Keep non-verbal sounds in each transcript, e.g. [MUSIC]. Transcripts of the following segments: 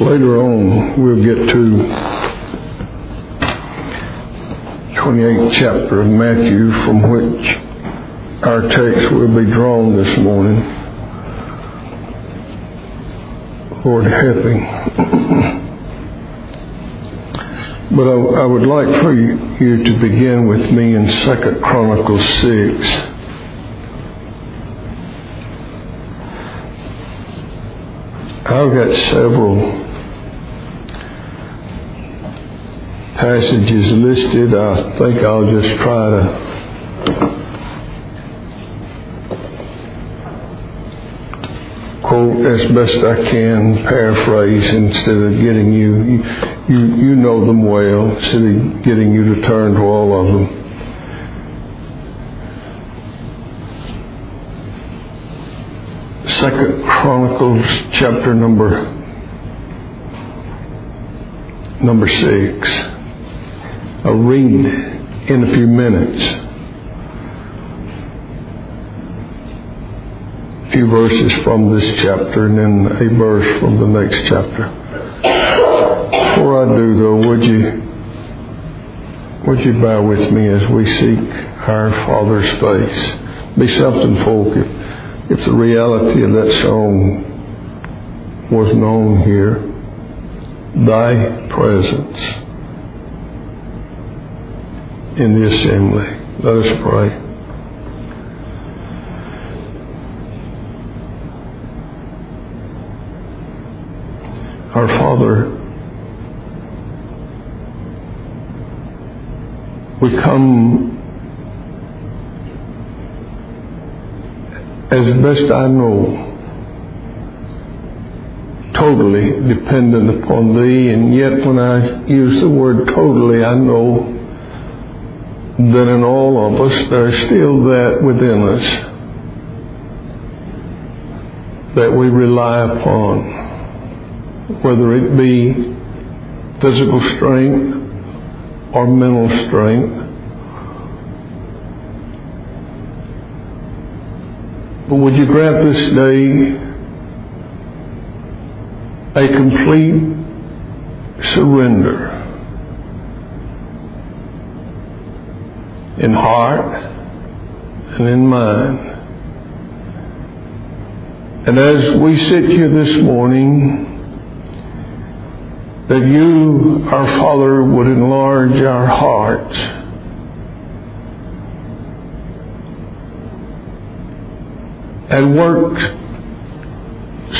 Later on, we'll get to 28th chapter of Matthew, from which our text will be drawn this morning. Lord helping. [CLEARS THROAT] but I, I, would like for you, you to begin with me in Second Chronicles 6. I've got several passages listed. I think I'll just try to quote as best I can, paraphrase instead of getting you, you, you, know them well, instead of getting you to turn to all of them. Second Chronicles chapter number number six. I'll read in a few minutes. A few verses from this chapter and then a verse from the next chapter. Before I do though, would you would you bow with me as we seek our Father's face? Be something folk if, if the reality of that song was known here. Thy presence in the assembly. Let us pray. Our Father, we come as best I know, totally dependent upon Thee, and yet when I use the word totally, I know that in all of us there's still that within us that we rely upon, whether it be physical strength or mental strength. But would you grant this day a complete surrender in heart and in mind. And as we sit here this morning, that you, our Father, would enlarge our hearts. And work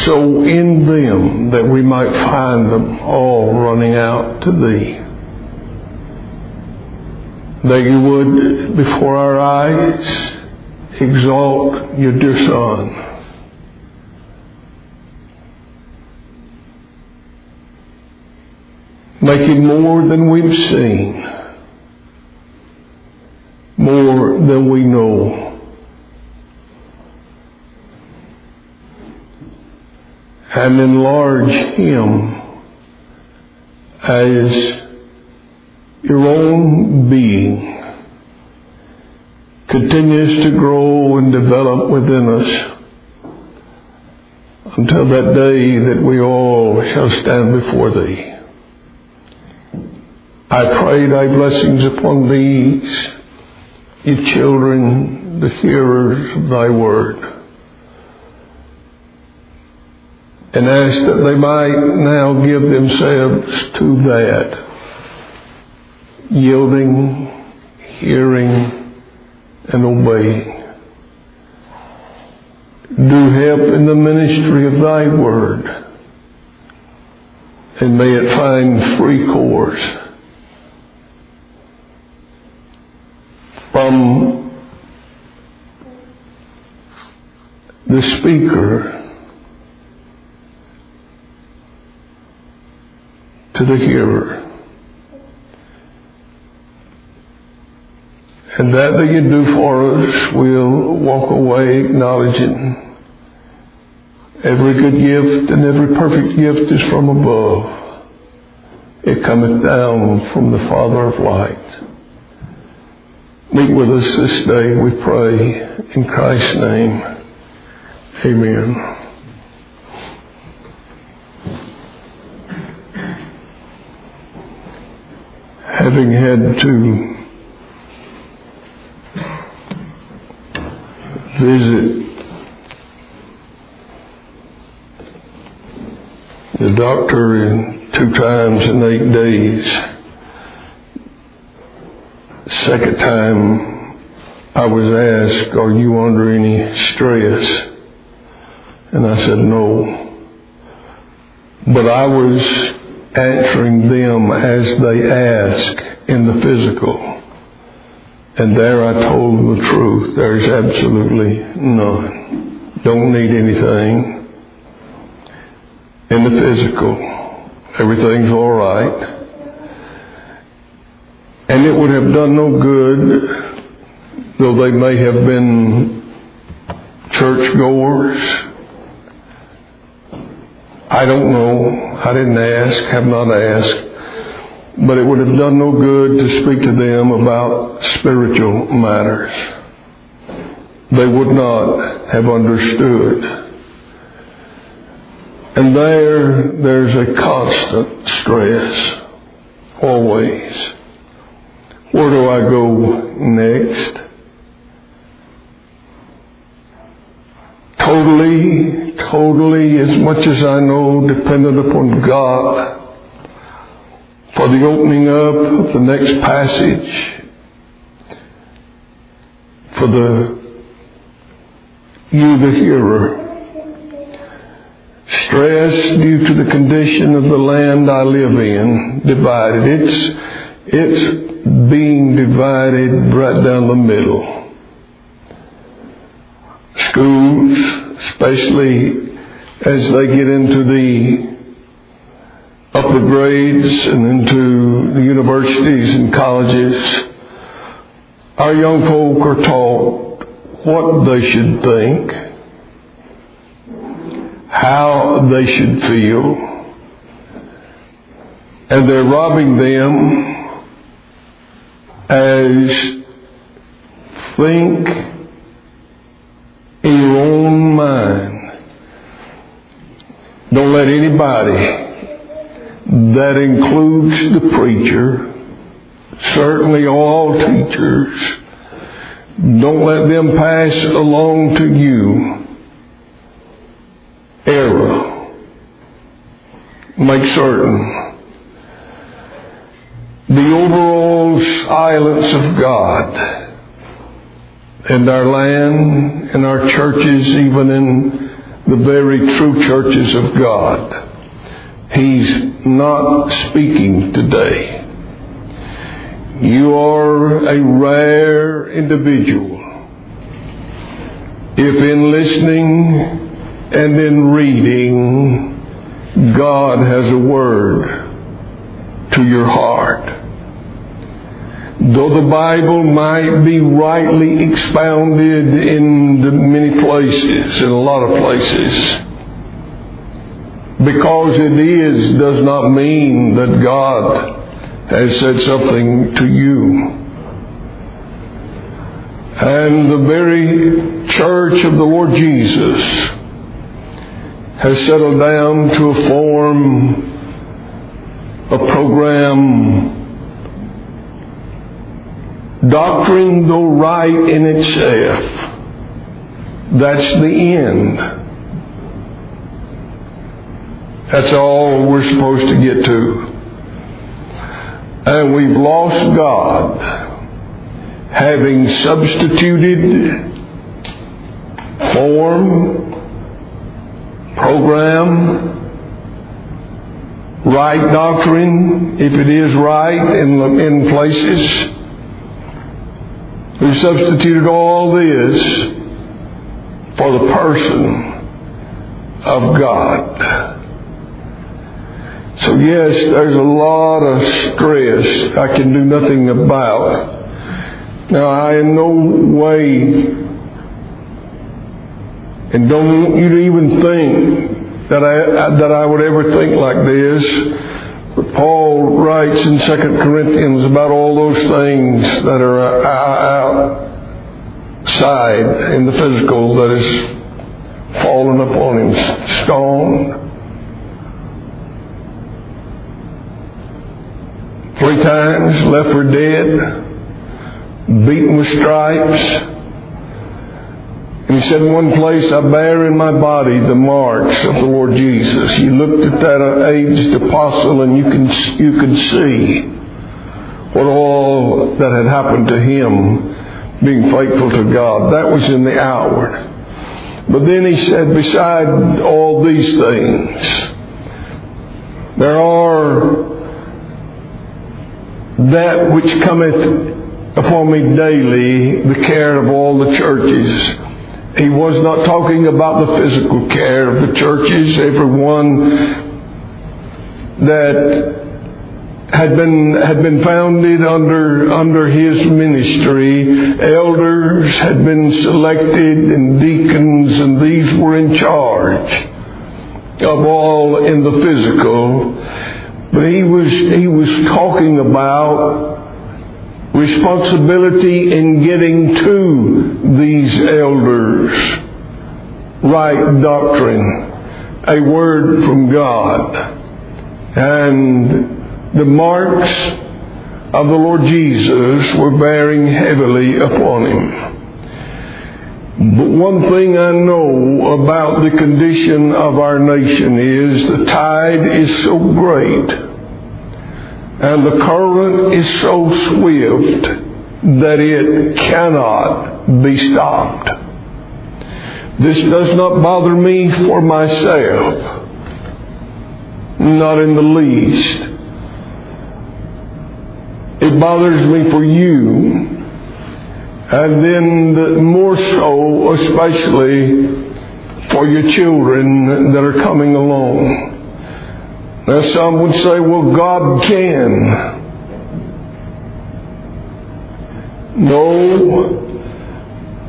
so in them that we might find them all running out to Thee that you would, before our eyes, exalt your dear Son. Make him more than we've seen, more than we know. And enlarge him as your own being continues to grow and develop within us until that day that we all shall stand before thee. I pray thy blessings upon these, ye children, the hearers of thy word. And ask that they might now give themselves to that yielding, hearing, and obeying. Do help in the ministry of thy word, and may it find free course from the speaker to the hearer. And that that you do for us, we'll walk away acknowledging every good gift and every perfect gift is from above. It cometh down from the Father of light. Meet with us this day, we pray, in Christ's name. Amen. Having had to visit the doctor in two times in eight days. Second time I was asked, are you under any stress? And I said, no. But I was answering them as they ask in the physical. And there I told the truth. There's absolutely none. Don't need anything. In the physical, everything's all right. And it would have done no good, though they may have been churchgoers. I don't know. I didn't ask, have not asked. But it would have done no good to speak to them about spiritual matters. They would not have understood. And there, there's a constant stress. Always. Where do I go next? Totally, totally, as much as I know, dependent upon God for the opening up of the next passage, for the you, the hearer. Stress due to the condition of the land I live in, divided. It's, it's being divided right down the middle. Schools, especially as they get into the upper grades and into the universities and colleges, our young folk are taught what they should think, how they should feel, and they're robbing them as think in your own mind. Don't let anybody that includes the preacher, certainly all teachers. Don't let them pass along to you error. Make certain the overall silence of God in our land, in our churches, even in the very true churches of God. He's not speaking today. You are a rare individual. If in listening and in reading, God has a word to your heart. Though the Bible might be rightly expounded in many places, in a lot of places, because it is does not mean that God has said something to you. And the very church of the Lord Jesus has settled down to a form, a program, doctrine though right in itself. That's the end. That's all we're supposed to get to. And we've lost God, having substituted form, program, right doctrine, if it is right in, in places. We've substituted all this for the person of God. So yes, there's a lot of stress I can do nothing about. Now I in no way and don't want you to even think that I that I would ever think like this. But Paul writes in Second Corinthians about all those things that are uh, outside in the physical that is fallen upon him, stoned, times, left for dead, beaten with stripes. And he said, in one place, I bear in my body the marks of the Lord Jesus. He looked at that aged apostle and you can, you could see what all that had happened to him being faithful to God. That was in the outward. But then he said, beside all these things, there are that which cometh upon me daily, the care of all the churches. He was not talking about the physical care of the churches. Everyone that had been had been founded under under his ministry. Elders had been selected and deacons, and these were in charge of all in the physical. But he was he was talking about responsibility in getting to these elders. Right doctrine, a word from God, and the marks of the Lord Jesus were bearing heavily upon him. But one thing I know about the condition of our nation is the tide is so great and the current is so swift that it cannot be stopped. This does not bother me for myself, not in the least. It bothers me for you. And then more so, especially for your children that are coming along. Now some would say, well, God can. No,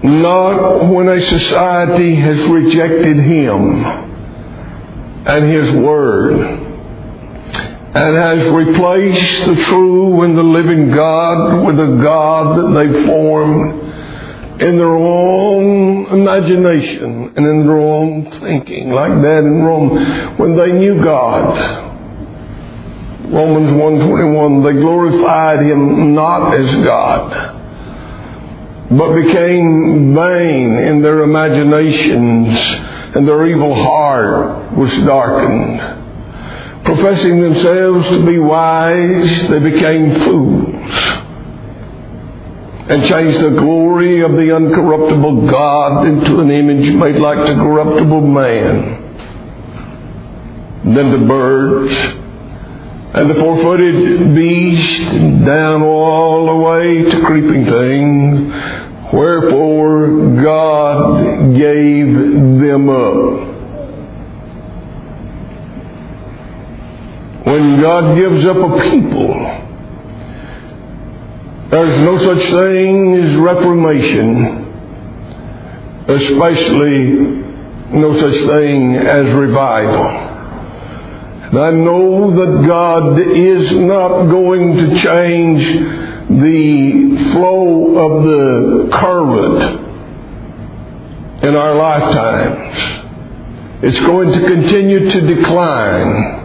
not when a society has rejected Him and His Word and has replaced the true and the living God with a God that they formed in their own imagination and in their own thinking, like that in Rome, when they knew God. Romans 1.21, they glorified Him not as God, but became vain in their imaginations, and their evil heart was darkened. Professing themselves to be wise, they became fools and changed the glory of the uncorruptible God into an image made like the corruptible man. Then the birds and the four-footed beast and down all the way to creeping things. Wherefore God gave them up. When God gives up a people, there's no such thing as reformation, especially no such thing as revival. And I know that God is not going to change the flow of the current in our lifetimes. It's going to continue to decline.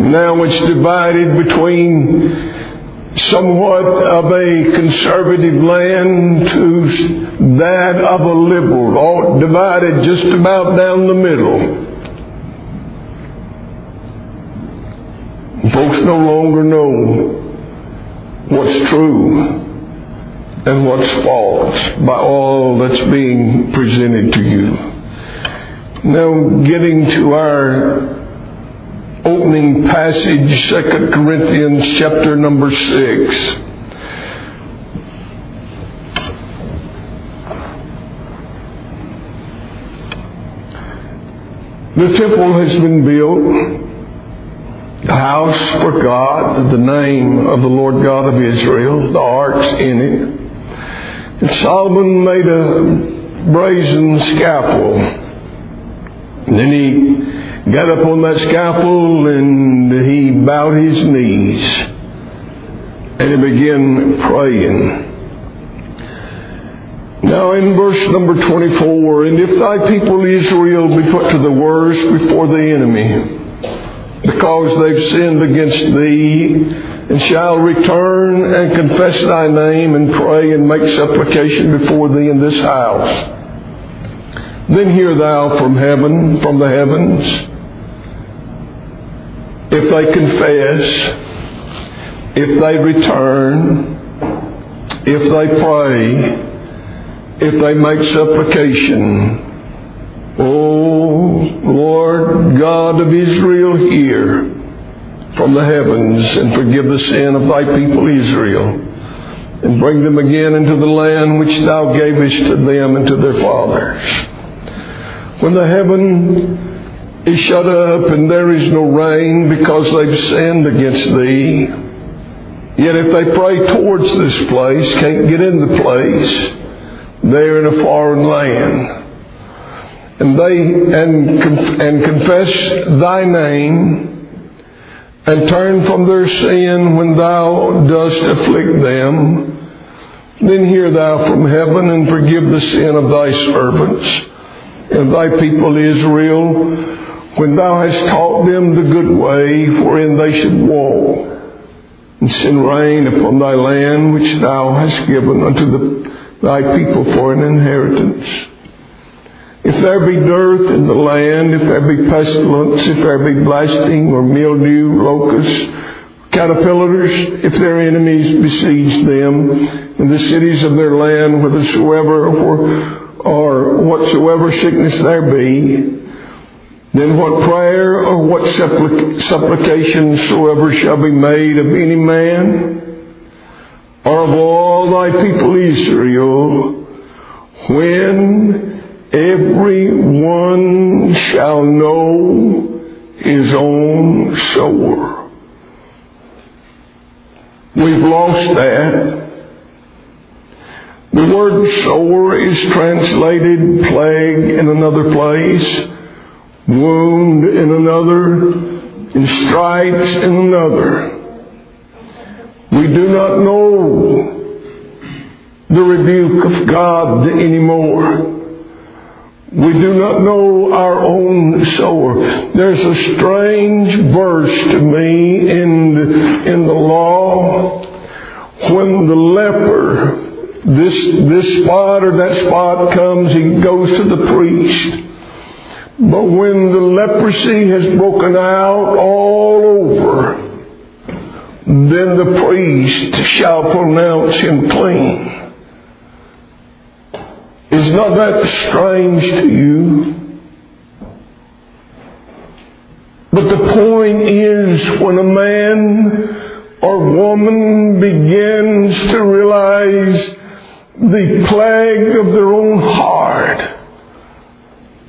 Now it's divided between somewhat of a conservative land to that of a liberal, all divided just about down the middle. Folks no longer know what's true and what's false by all that's being presented to you. Now, getting to our opening passage, 2 Corinthians chapter number 6. The temple has been built, a house for God, the name of the Lord God of Israel, the arks in it. And Solomon made a brazen scaffold. And then he got up on that scaffold and he bowed his knees and he began praying. Now in verse number 24, and if thy people Israel be put to the worst before the enemy, because they've sinned against thee and shall return and confess thy name and pray and make supplication before thee in this house, then hear thou from heaven, from the heavens, if they confess, if they return, if they pray, if they make supplication, O Lord God of Israel, hear from the heavens and forgive the sin of thy people Israel and bring them again into the land which thou gavest to them and to their fathers. When the heaven is shut up and there is no rain because they've sinned against thee, yet if they pray towards this place, can't get in the place, they're in a foreign land. And they and and confess thy name and turn from their sin when thou dost afflict them, then hear thou from heaven and forgive the sin of thy servants and thy people Israel, when thou hast taught them the good way wherein they should walk, and send rain upon thy land which thou hast given unto the, thy people for an inheritance. If there be dearth in the land, if there be pestilence, if there be blasting or mildew, locusts, caterpillars, if their enemies besiege them in the cities of their land, whithersoever or whatsoever sickness there be, then what prayer or what supplic- supplication soever shall be made of any man or of all thy people Israel, when every one shall know his own sore. We've lost that. The word sore is translated plague in another place, wound in another, and stripes in another. We do not know the rebuke of God anymore. We do not know our own sore. There's a strange verse to me in the, in the law when the leper, this, this spot or that spot comes, he goes to the priest. But when the leprosy has broken out all over, then the priest shall pronounce him clean. Is not that strange to you? But the point is when a man or woman begins to realize the plague of their own heart,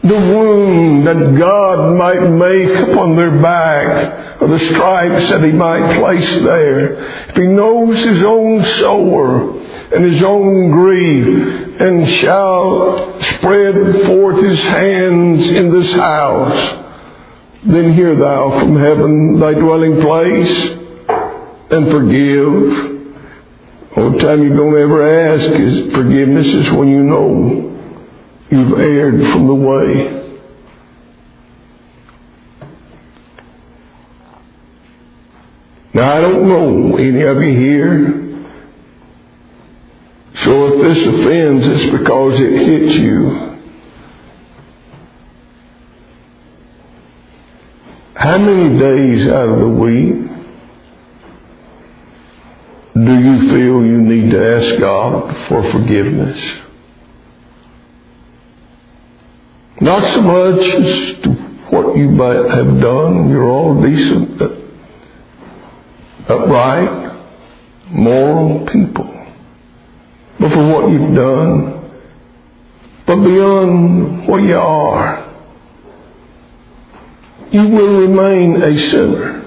the wound that God might make upon their back, or the stripes that He might place there. If He knows His own sore and His own grief, and shall spread forth His hands in this house, then hear thou from heaven thy dwelling place, and forgive. The time you don't ever ask is forgiveness is when you know You've erred from the way. Now, I don't know any of you here. So if this offends, it's because it hits you. How many days out of the week do you feel you need to ask God for forgiveness? Not so much as to what you might have done. You're all decent, upright, moral people. But for what you've done, but beyond what you are, you will remain a sinner.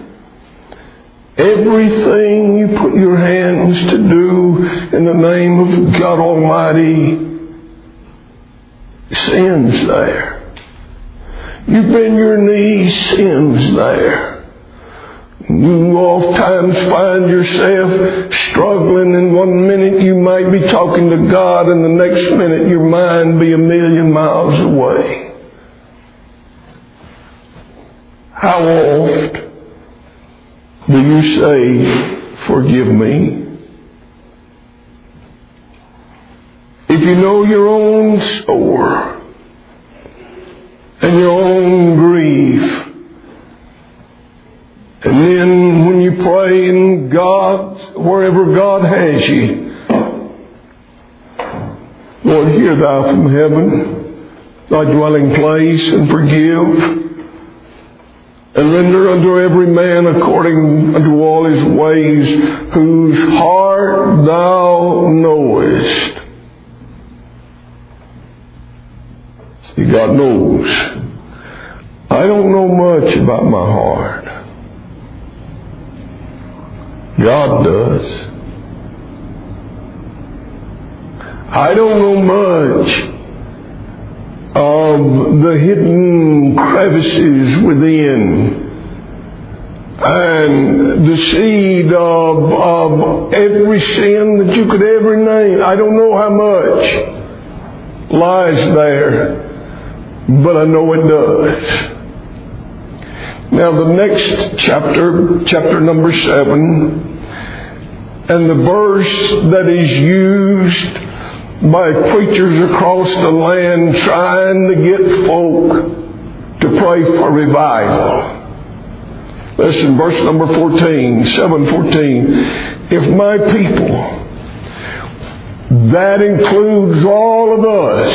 Everything you put your hands to do in the name of God Almighty Sin's there. You bend your knees, sin's there. You oftentimes find yourself struggling. In one minute you might be talking to God, and the next minute your mind be a million miles away. How oft do you say, forgive me. If you know your own sore and your own grief, and then when you pray in God, wherever God has you, Lord, hear thou from heaven thy dwelling place and forgive and render unto every man according unto all his ways, whose heart thou knowest. See, God knows. I don't know much about my heart. God does. I don't know much of the hidden crevices within and the seed of, of every sin that you could ever name. I don't know how much lies there, but I know it does. Now, the next chapter, chapter number seven, and the verse that is used by preachers across the land trying to get folk to pray for revival. Listen, verse number 14, 714. If my people, that includes all of us,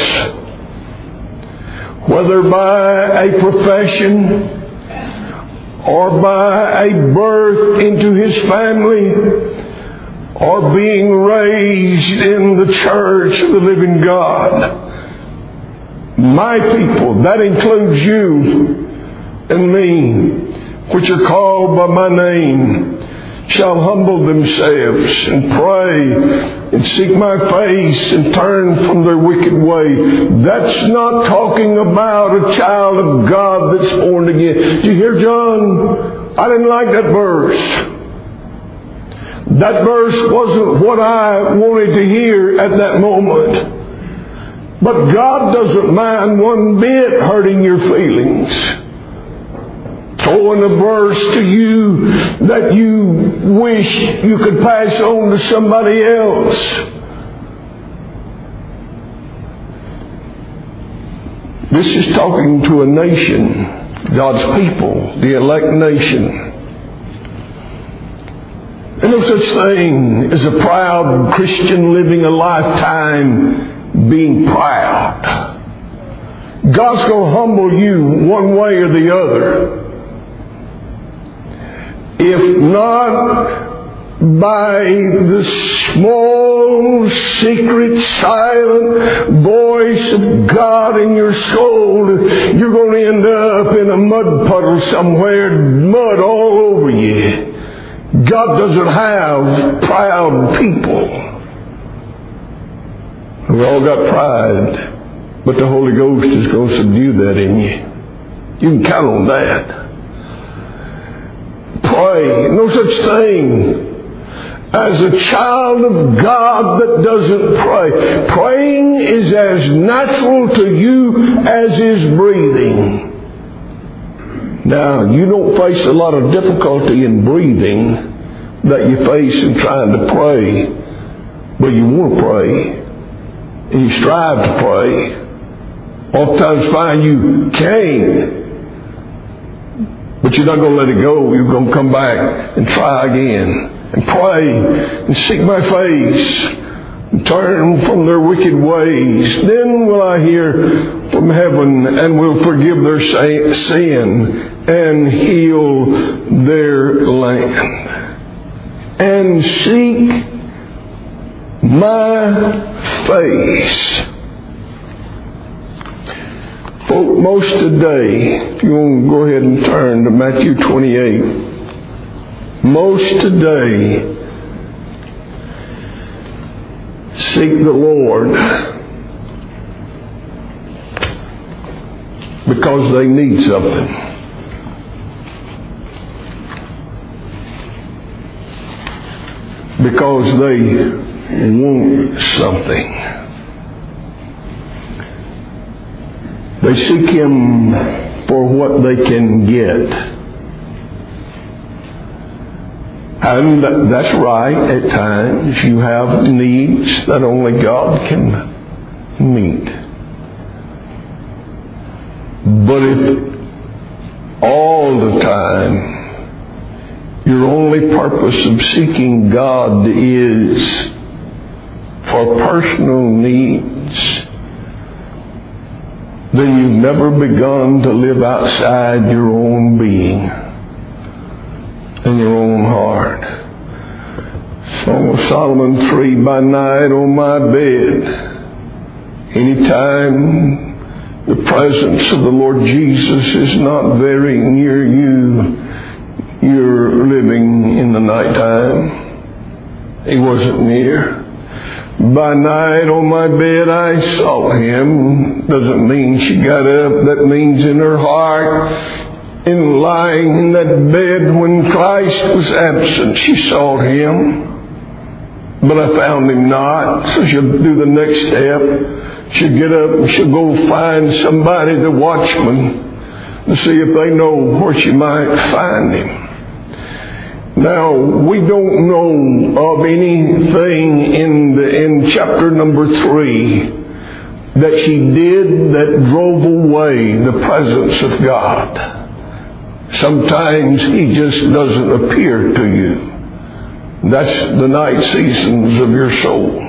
whether by a profession or by a birth into his family, or being raised in the church of the living God. My people, that includes you and me, which are called by my name, shall humble themselves and pray and seek my face and turn from their wicked way. That's not talking about a child of God that's born again. Do you hear, John? I didn't like that verse. That verse wasn't what I wanted to hear at that moment. But God doesn't mind one bit hurting your feelings. Throwing a verse to you that you wish you could pass on to somebody else. This is talking to a nation, God's people, the elect nation. There's no such thing as a proud Christian living a lifetime being proud. God's going to humble you one way or the other. If not by the small, secret, silent voice of God in your soul, you're going to end up in a mud puddle somewhere, mud all over you. God doesn't have proud people. We all got pride, but the Holy Ghost is going to subdue that in you. You can count on that. Pray. No such thing as a child of God that doesn't pray. Praying is as natural to you as is breathing. Now, you don't face a lot of difficulty in breathing that you face in trying to pray, but you want to pray, and you strive to pray. Oftentimes find you can, but you're not going to let it go. You're going to come back and try again, and pray, and seek my face, And turn from their wicked ways. Then will I hear from heaven and will forgive their sin and heal their land. And seek my face. Folk, most today, if you want to go ahead and turn to Matthew 28, most today seek the Lord because they need something. Because they want something. They seek Him for what they can get. And that's right, at times you have needs that only God can meet. But if all the time your only purpose of seeking God is for personal needs, then you've never begun to live outside your own being and your own heart. Song of Solomon 3 By night on my bed, anytime the presence of the Lord Jesus is not very near you, you're living in the nighttime. He wasn't near. By night on my bed I saw him. Doesn't mean she got up. That means in her heart in lying in that bed when Christ was absent. She saw him, but I found him not. So she'll do the next step. She'll get up and she'll go find somebody, the watchman, to see if they know where she might find him. Now, we don't know of anything in, the, in chapter number three that she did that drove away the presence of God. Sometimes He just doesn't appear to you. That's the night seasons of your soul.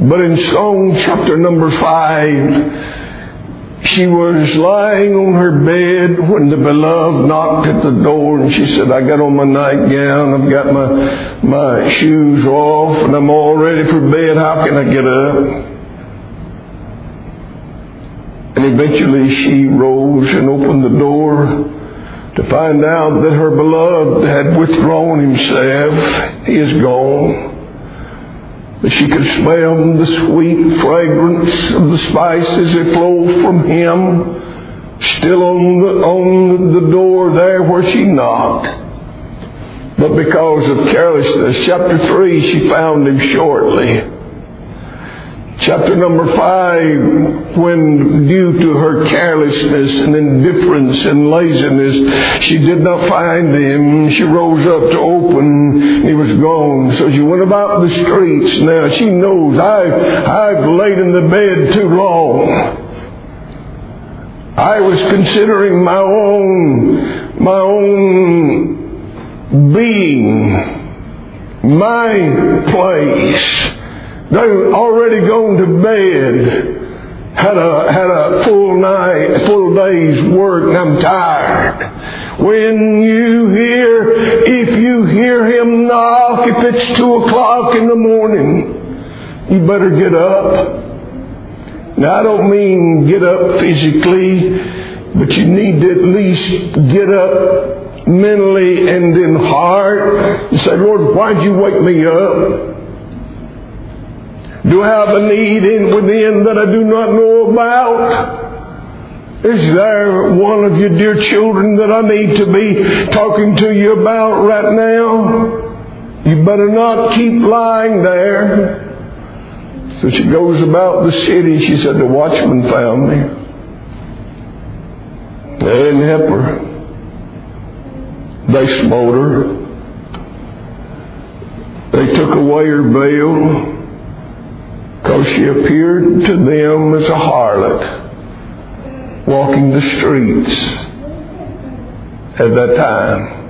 But in Psalm chapter number five, she was lying on her bed when the beloved knocked at the door and she said, I got on my nightgown, I've got my, my shoes off and I'm all ready for bed. How can I get up? And eventually she rose and opened the door to find out that her beloved had withdrawn himself. He is gone. But she could smell the sweet fragrance of the spices that flowed from him, still on the, on the door there where she knocked. But because of carelessness, chapter 3, she found him shortly. Chapter number five, when due to her carelessness and indifference and laziness, she did not find him. She rose up to open. He was gone. So she went about the streets. Now she knows I've, I've laid in the bed too long. I was considering my own, my own being, my place They've already gone to bed. Had a, had a full night, full day's work, and I'm tired. When you hear, if you hear him knock, if it's two o'clock in the morning, you better get up. Now I don't mean get up physically, but you need to at least get up mentally and in heart and say, Lord, why'd you wake me up? Do I have a need in within that I do not know about? Is there one of your dear children that I need to be talking to you about right now? You better not keep lying there. So she goes about the city. She said, The watchman found me. They didn't help her. They smote her. They took away her veil because she appeared to them as a harlot walking the streets at that time.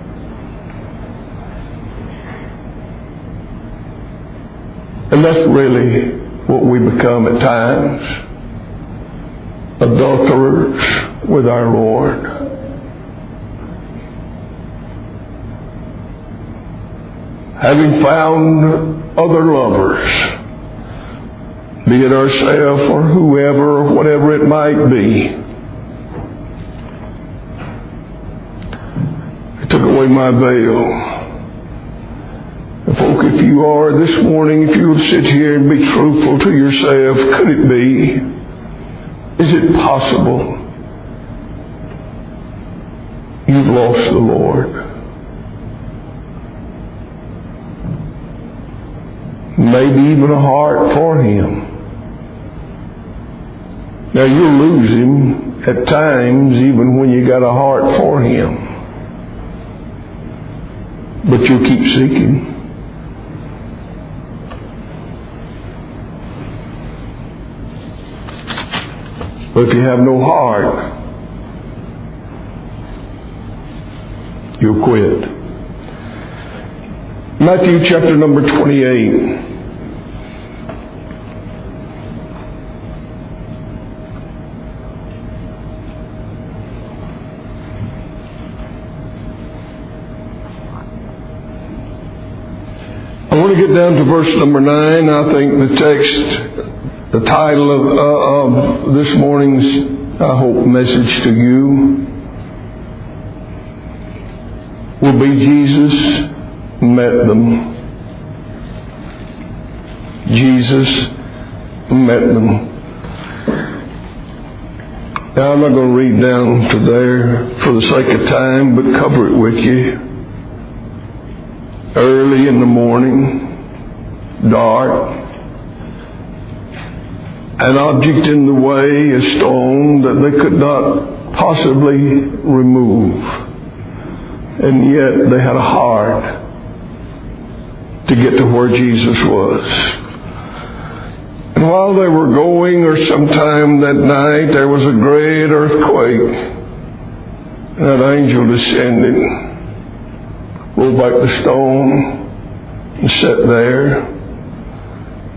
And that's really what we become at times adulterers with our Lord. Having found other lovers be it ourselves or whoever or whatever it might be. They took away my veil. Folk, if you are this morning, if you will sit here and be truthful to yourself, could it be? Is it possible you've lost the Lord? Maybe even a heart for Him. Now you'll lose him at times even when you got a heart for him. but you'll keep seeking. But if you have no heart, you'll quit. Matthew chapter number 28. Get down to verse number 9. I think the text, the title of, uh, of this morning's, I hope, message to you will be Jesus met them. Jesus met them. Now, I'm not going to read down to there for the sake of time, but cover it with you. Early in the morning, dark, an object in the way, a stone that they could not possibly remove. And yet they had a heart to get to where Jesus was. And while they were going, or sometime that night, there was a great earthquake. And that angel descended, rolled back the stone, and sat there.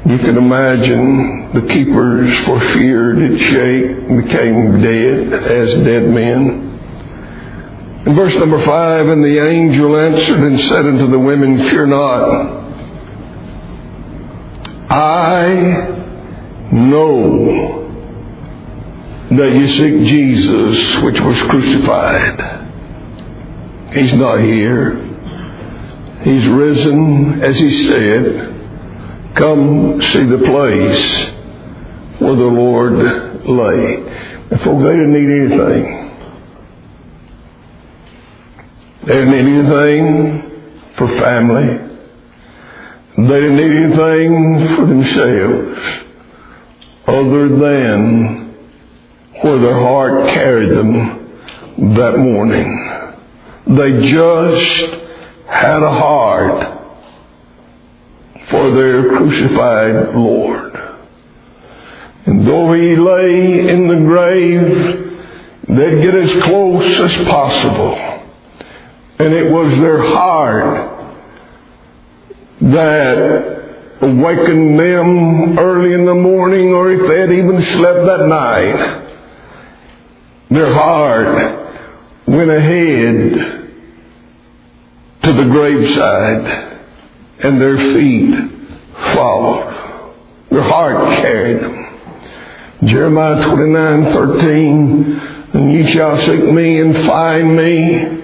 You can imagine the keepers for fear did shake, became dead as dead men. In verse number five, and the angel answered and said unto the women, Fear not. I know that you seek Jesus, which was crucified. He's not here. He's risen, as he said. Come see the place where the Lord lay. Folks, they didn't need anything. They didn't need anything for family. They didn't need anything for themselves other than where their heart carried them that morning. They just had a heart for their crucified Lord. And though he lay in the grave, they'd get as close as possible. And it was their heart that awakened them early in the morning, or if they had even slept that night, their heart went ahead to the graveside and their feet followed. Their heart carried them. Jeremiah 29, 13, and ye shall seek me and find me.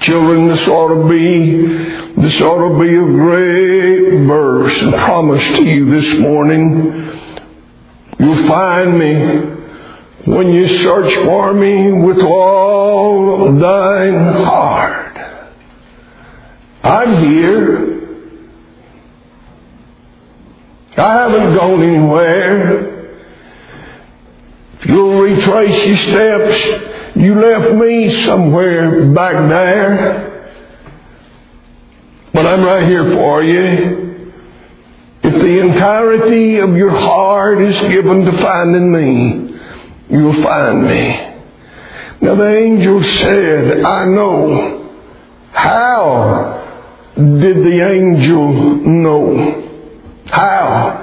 Children, this ought to be, this ought to be a great verse and promise to you this morning. You'll find me when you search for me with all thine heart. I'm here. I haven't gone anywhere. If you'll retrace your steps, you left me somewhere back there. But I'm right here for you. If the entirety of your heart is given to finding me, you'll find me. Now the angel said, I know. How did the angel know? How?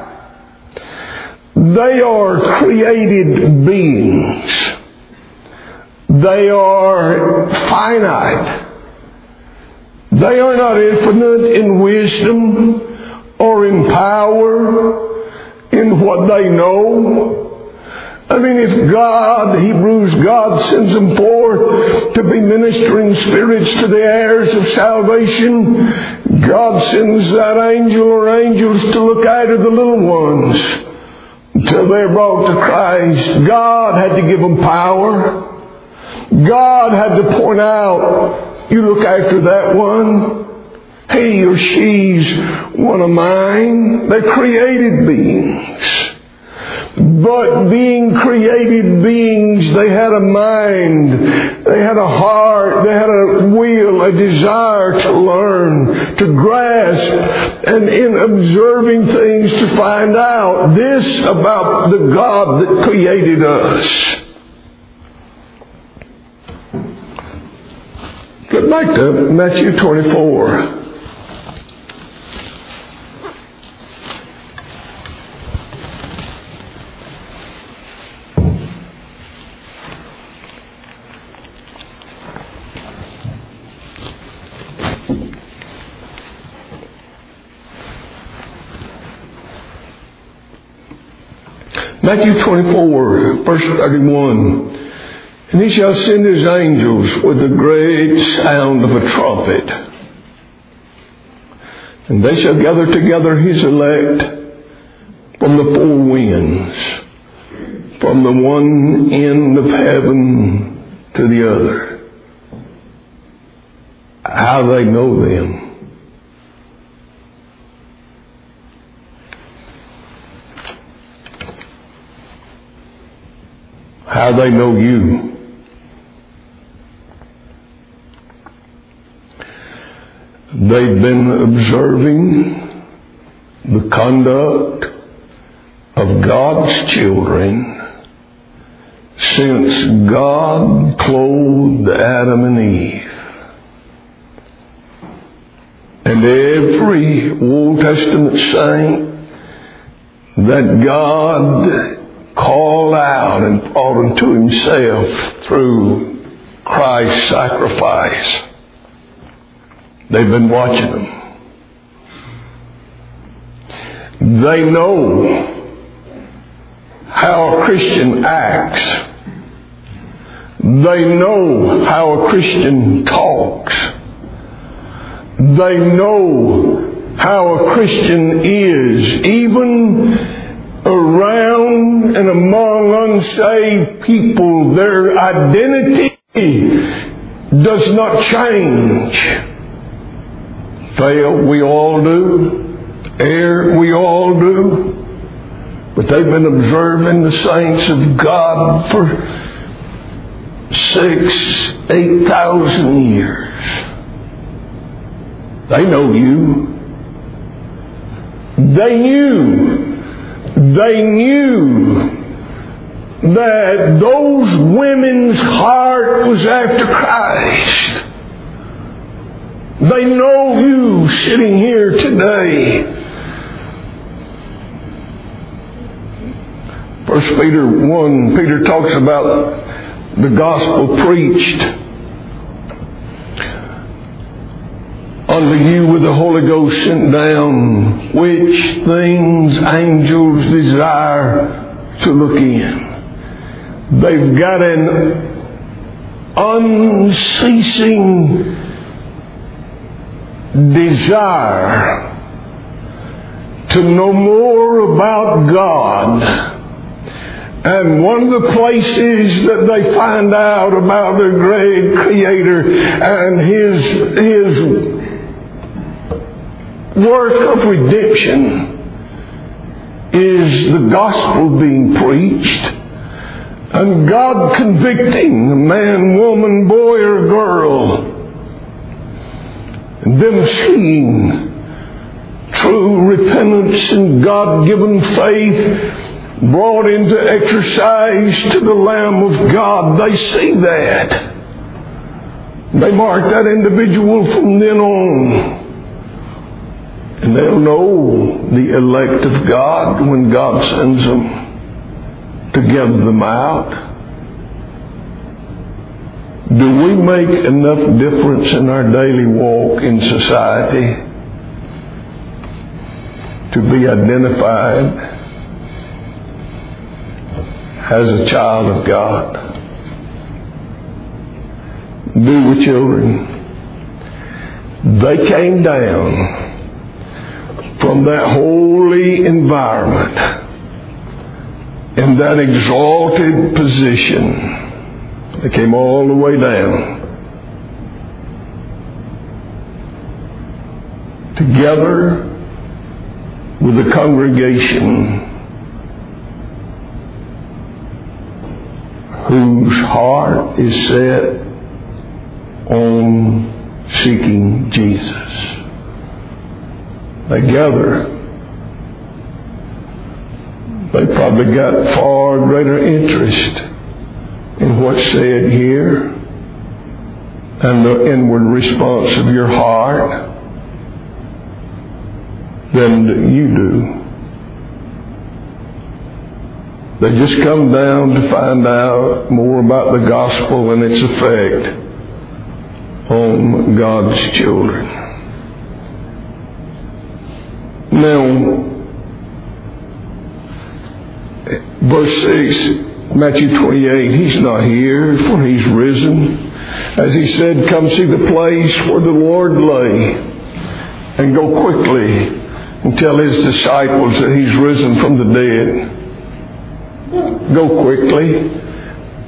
They are created beings. They are finite. They are not infinite in wisdom or in power in what they know. I mean, if God, Hebrews, God sends them forth to be ministering spirits to the heirs of salvation, God sends that angel or angels to look after the little ones until they're brought to Christ. God had to give them power. God had to point out, you look after that one. He or she's one of mine. They're created beings. But being created beings, they had a mind, they had a heart, they had a will, a desire to learn, to grasp, and in observing things to find out this about the God that created us. Get back to Matthew 24. Matthew 24, verse 31. And he shall send his angels with the great sound of a trumpet. And they shall gather together his elect from the four winds, from the one end of heaven to the other. How they know them. How they know you. They've been observing the conduct of God's children since God clothed Adam and Eve. And every Old Testament saint that God called out and brought unto himself through Christ's sacrifice. They've been watching them. They know how a Christian acts. They know how a Christian talks. They know how a Christian is, even around and among unsaved people, their identity does not change. Fail, we all do. Err, we all do. But they've been observing the saints of God for six, eight thousand years. They know you. They knew they knew that those women's heart was after Christ. They know you sitting here today. First Peter 1, Peter talks about the gospel preached unto you with the Holy Ghost sent down, which things angels desire to look in. They've got an unceasing desire to know more about God. And one of the places that they find out about their great Creator and His, His work of redemption is the gospel being preached and God convicting a man, woman, boy, or girl and them seeing true repentance and God given faith brought into exercise to the Lamb of God. They see that. They mark that individual from then on and they'll know the elect of God when God sends them to gather them out. Do we make enough difference in our daily walk in society to be identified as a child of God? Do we, children? They came down from that holy environment and that exalted position. They came all the way down. Together with the congregation whose heart is set on seeking Jesus. They gather. They probably got far greater interest in what's said here and the inward response of your heart than you do. They just come down to find out more about the gospel and its effect on God's children. Now, verse 6, Matthew 28, he's not here, for he's risen. As he said, come see the place where the Lord lay, and go quickly and tell his disciples that he's risen from the dead. Go quickly.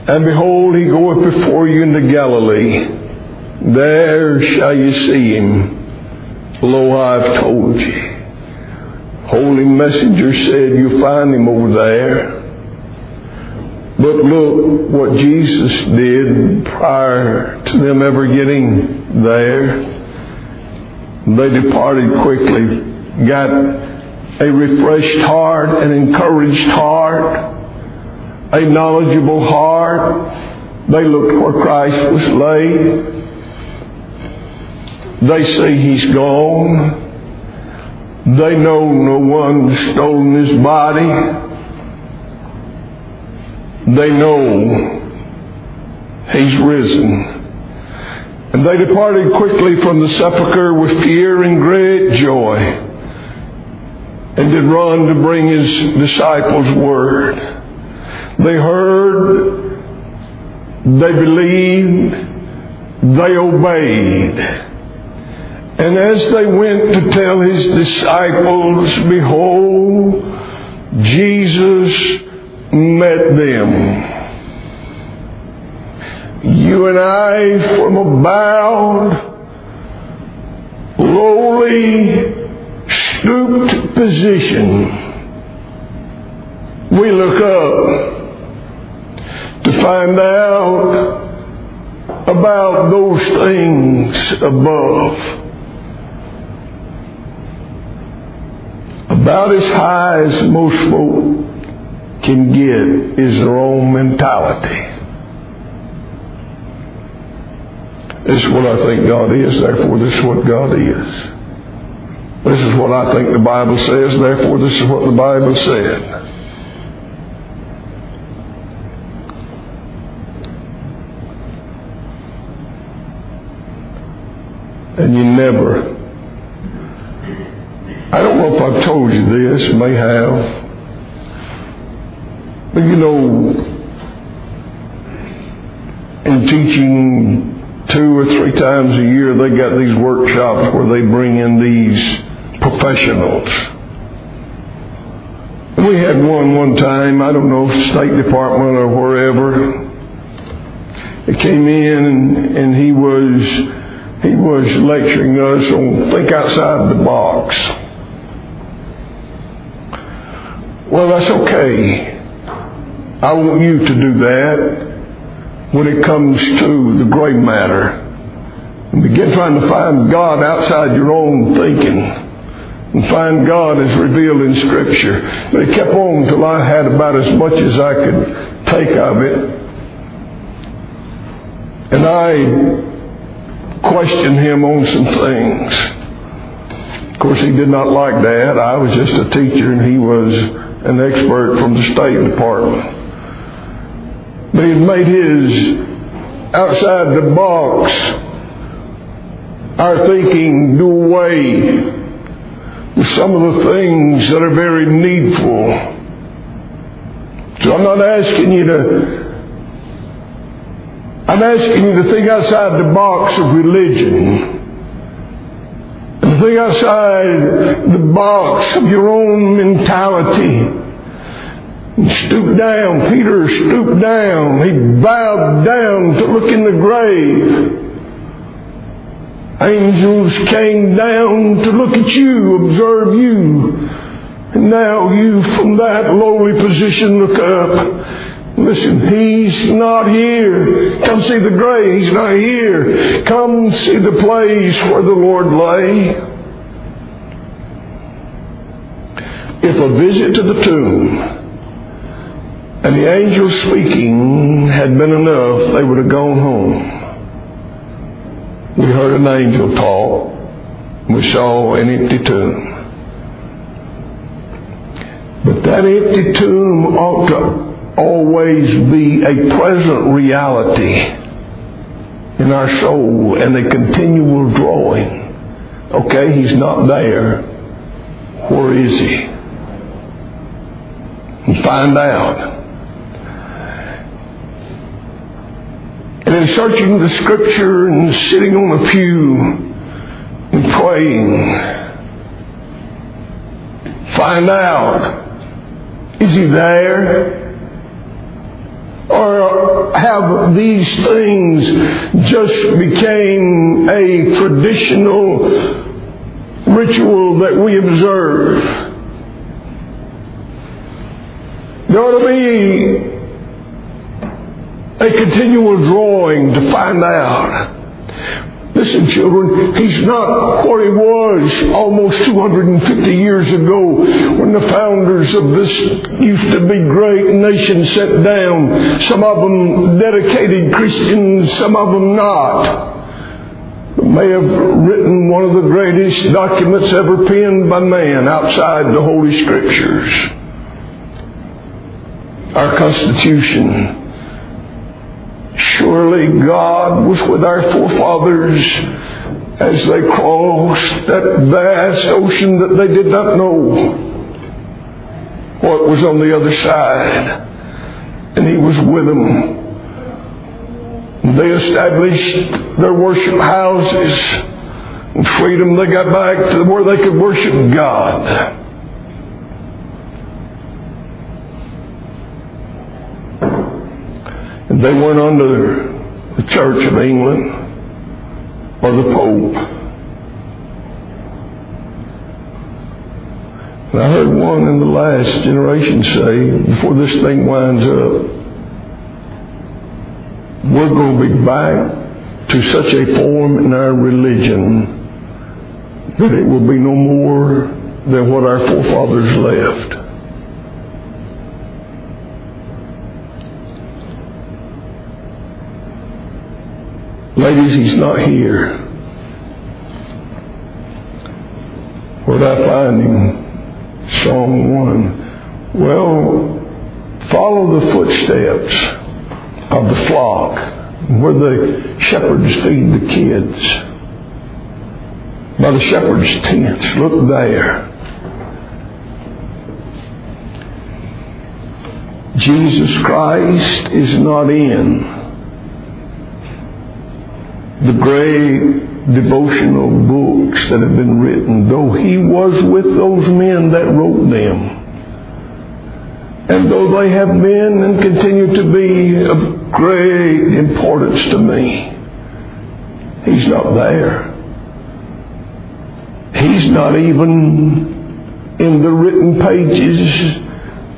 And behold, he goeth before you into Galilee. There shall you see him. Lo, I've told you. Holy messenger said you'll find him over there. But look what Jesus did prior to them ever getting there. They departed quickly, got a refreshed heart, an encouraged heart, a knowledgeable heart. They looked where Christ was laid. They say he's gone. They know no one stolen his body. They know he's risen. And they departed quickly from the sepulchre with fear and great joy, and did run to bring his disciples word. They heard, they believed, they obeyed. And as they went to tell his disciples, behold, Jesus met them. You and I, from a bowed, lowly, stooped position, we look up to find out about those things above. About as high as most folk can get is their own mentality. This is what I think God is, therefore this is what God is. This is what I think the Bible says, therefore this is what the Bible said. And you never, I don't know if I've told you this, may have, but you know, in teaching two or three times a year, they got these workshops where they bring in these professionals. We had one one time, I don't know, State Department or wherever. He came in and, and he was he was lecturing us on think outside the box. Well, that's okay. I want you to do that when it comes to the great matter. And begin trying to find God outside your own thinking. And find God as revealed in Scripture. But it kept on until I had about as much as I could take of it. And I questioned him on some things. Of course, he did not like that. I was just a teacher and he was an expert from the State Department. Had made his outside the box, our thinking do away with some of the things that are very needful. So I'm not asking you to I'm asking you to think outside the box of religion. Think outside the box of your own mentality. And stoop down. Peter stooped down. He bowed down to look in the grave. Angels came down to look at you, observe you. And now you from that lowly position look up Listen, he's not here. Come see the grave. He's not here. Come see the place where the Lord lay. If a visit to the tomb and the angel speaking had been enough, they would have gone home. We heard an angel talk. We saw an empty tomb. But that empty tomb ought to always be a present reality in our soul and a continual drawing. Okay, he's not there. Where is he? And find out. And in searching the scripture and sitting on a pew and praying, find out is he there? Or have these things just became a traditional ritual that we observe? There ought to be a continual drawing to find out. Listen, children, he's not what he was almost 250 years ago when the founders of this used to be great nation sat down. Some of them dedicated Christians, some of them not. May have written one of the greatest documents ever penned by man outside the Holy Scriptures. Our Constitution Surely God was with our forefathers as they crossed that vast ocean that they did not know what was on the other side. And He was with them. They established their worship houses and freedom. They got back to where they could worship God. They weren't under the Church of England or the Pope. And I heard one in the last generation say, before this thing winds up, we're going to be back to such a form in our religion that it will be no more than what our forefathers left. Ladies, he's not here. Where'd I find him? Psalm 1. Well, follow the footsteps of the flock where the shepherds feed the kids. By the shepherds' tents. Look there. Jesus Christ is not in the great devotional books that have been written, though he was with those men that wrote them. And though they have been and continue to be of great importance to me, he's not there. He's not even in the written pages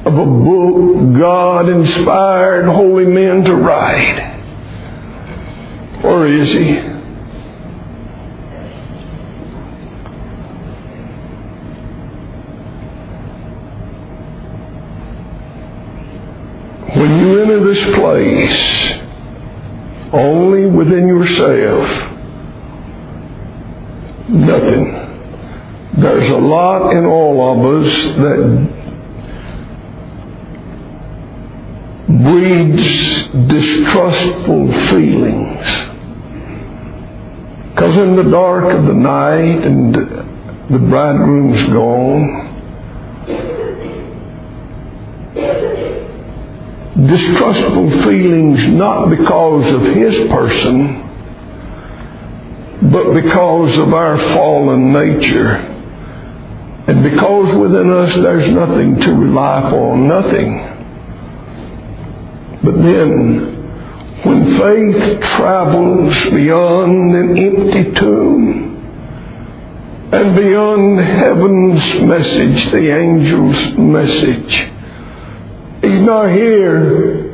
of a book God inspired holy men to write. Or is he? When you enter this place, only within yourself, nothing. There's a lot in all of us that breeds distrustful feelings. Because in the dark of the night and the bridegroom's gone, distrustful feelings not because of his person, but because of our fallen nature. And because within us there's nothing to rely upon, nothing. But then when faith travels beyond an empty tomb and beyond heaven's message, the angel's message, he's not here.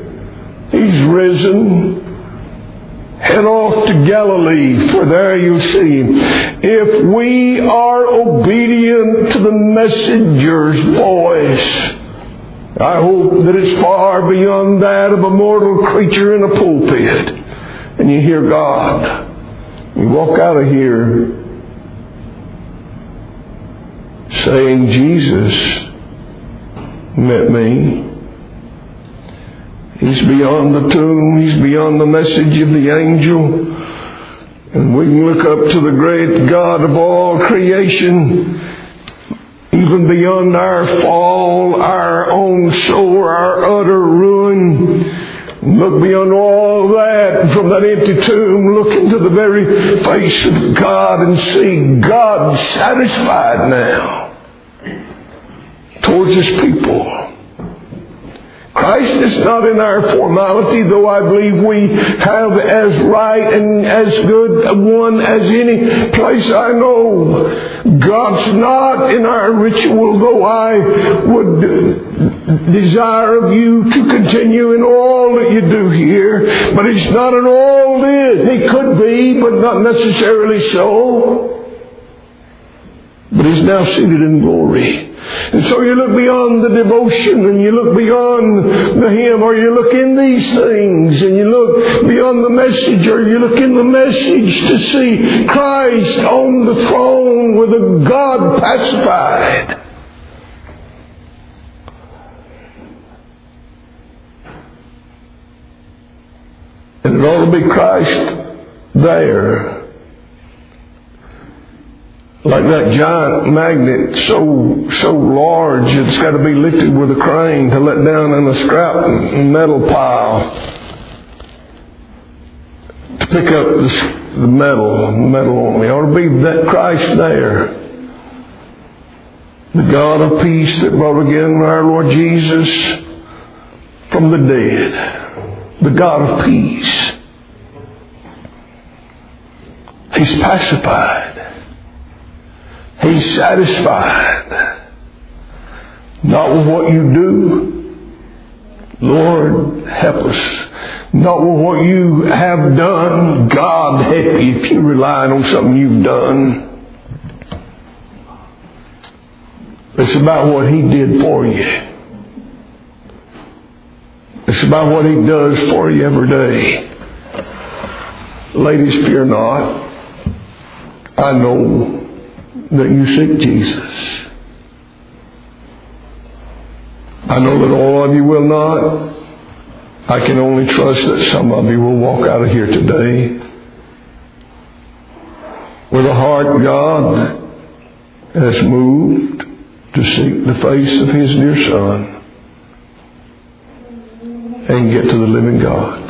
He's risen. Head off to Galilee, for there you'll see him. If we are obedient to the messenger's voice, I hope that it's far beyond that of a mortal creature in a pulpit. And you hear God. You walk out of here saying, Jesus met me. He's beyond the tomb. He's beyond the message of the angel. And we can look up to the great God of all creation, even beyond our fall, our own soul, our utter ruin. Look beyond all that from that empty tomb, look into the very face of God and see God satisfied now towards His people. Christ is not in our formality, though I believe we have as right and as good one as any place I know. God's not in our ritual, though I would desire of you to continue in all that you do here. But He's not in all this. He could be, but not necessarily so. But He's now seated in glory. And so you look beyond the devotion and you look beyond the hymn or you look in these things and you look beyond the message or you look in the message to see Christ on the throne with a God pacified. And it ought to be Christ there like that giant magnet so so large it's got to be lifted with a crane to let down in a scrap metal pile to pick up the, the metal metal on me. Ought to be that Christ there. The God of peace that brought again our Lord Jesus from the dead. The God of peace. He's pacified. He's satisfied. Not with what you do. Lord, help us. Not with what you have done. God help you if you're relying on something you've done. It's about what He did for you. It's about what He does for you every day. Ladies, fear not. I know that you seek Jesus. I know that all of you will not. I can only trust that some of you will walk out of here today with a heart God has moved to seek the face of His dear Son and get to the living God.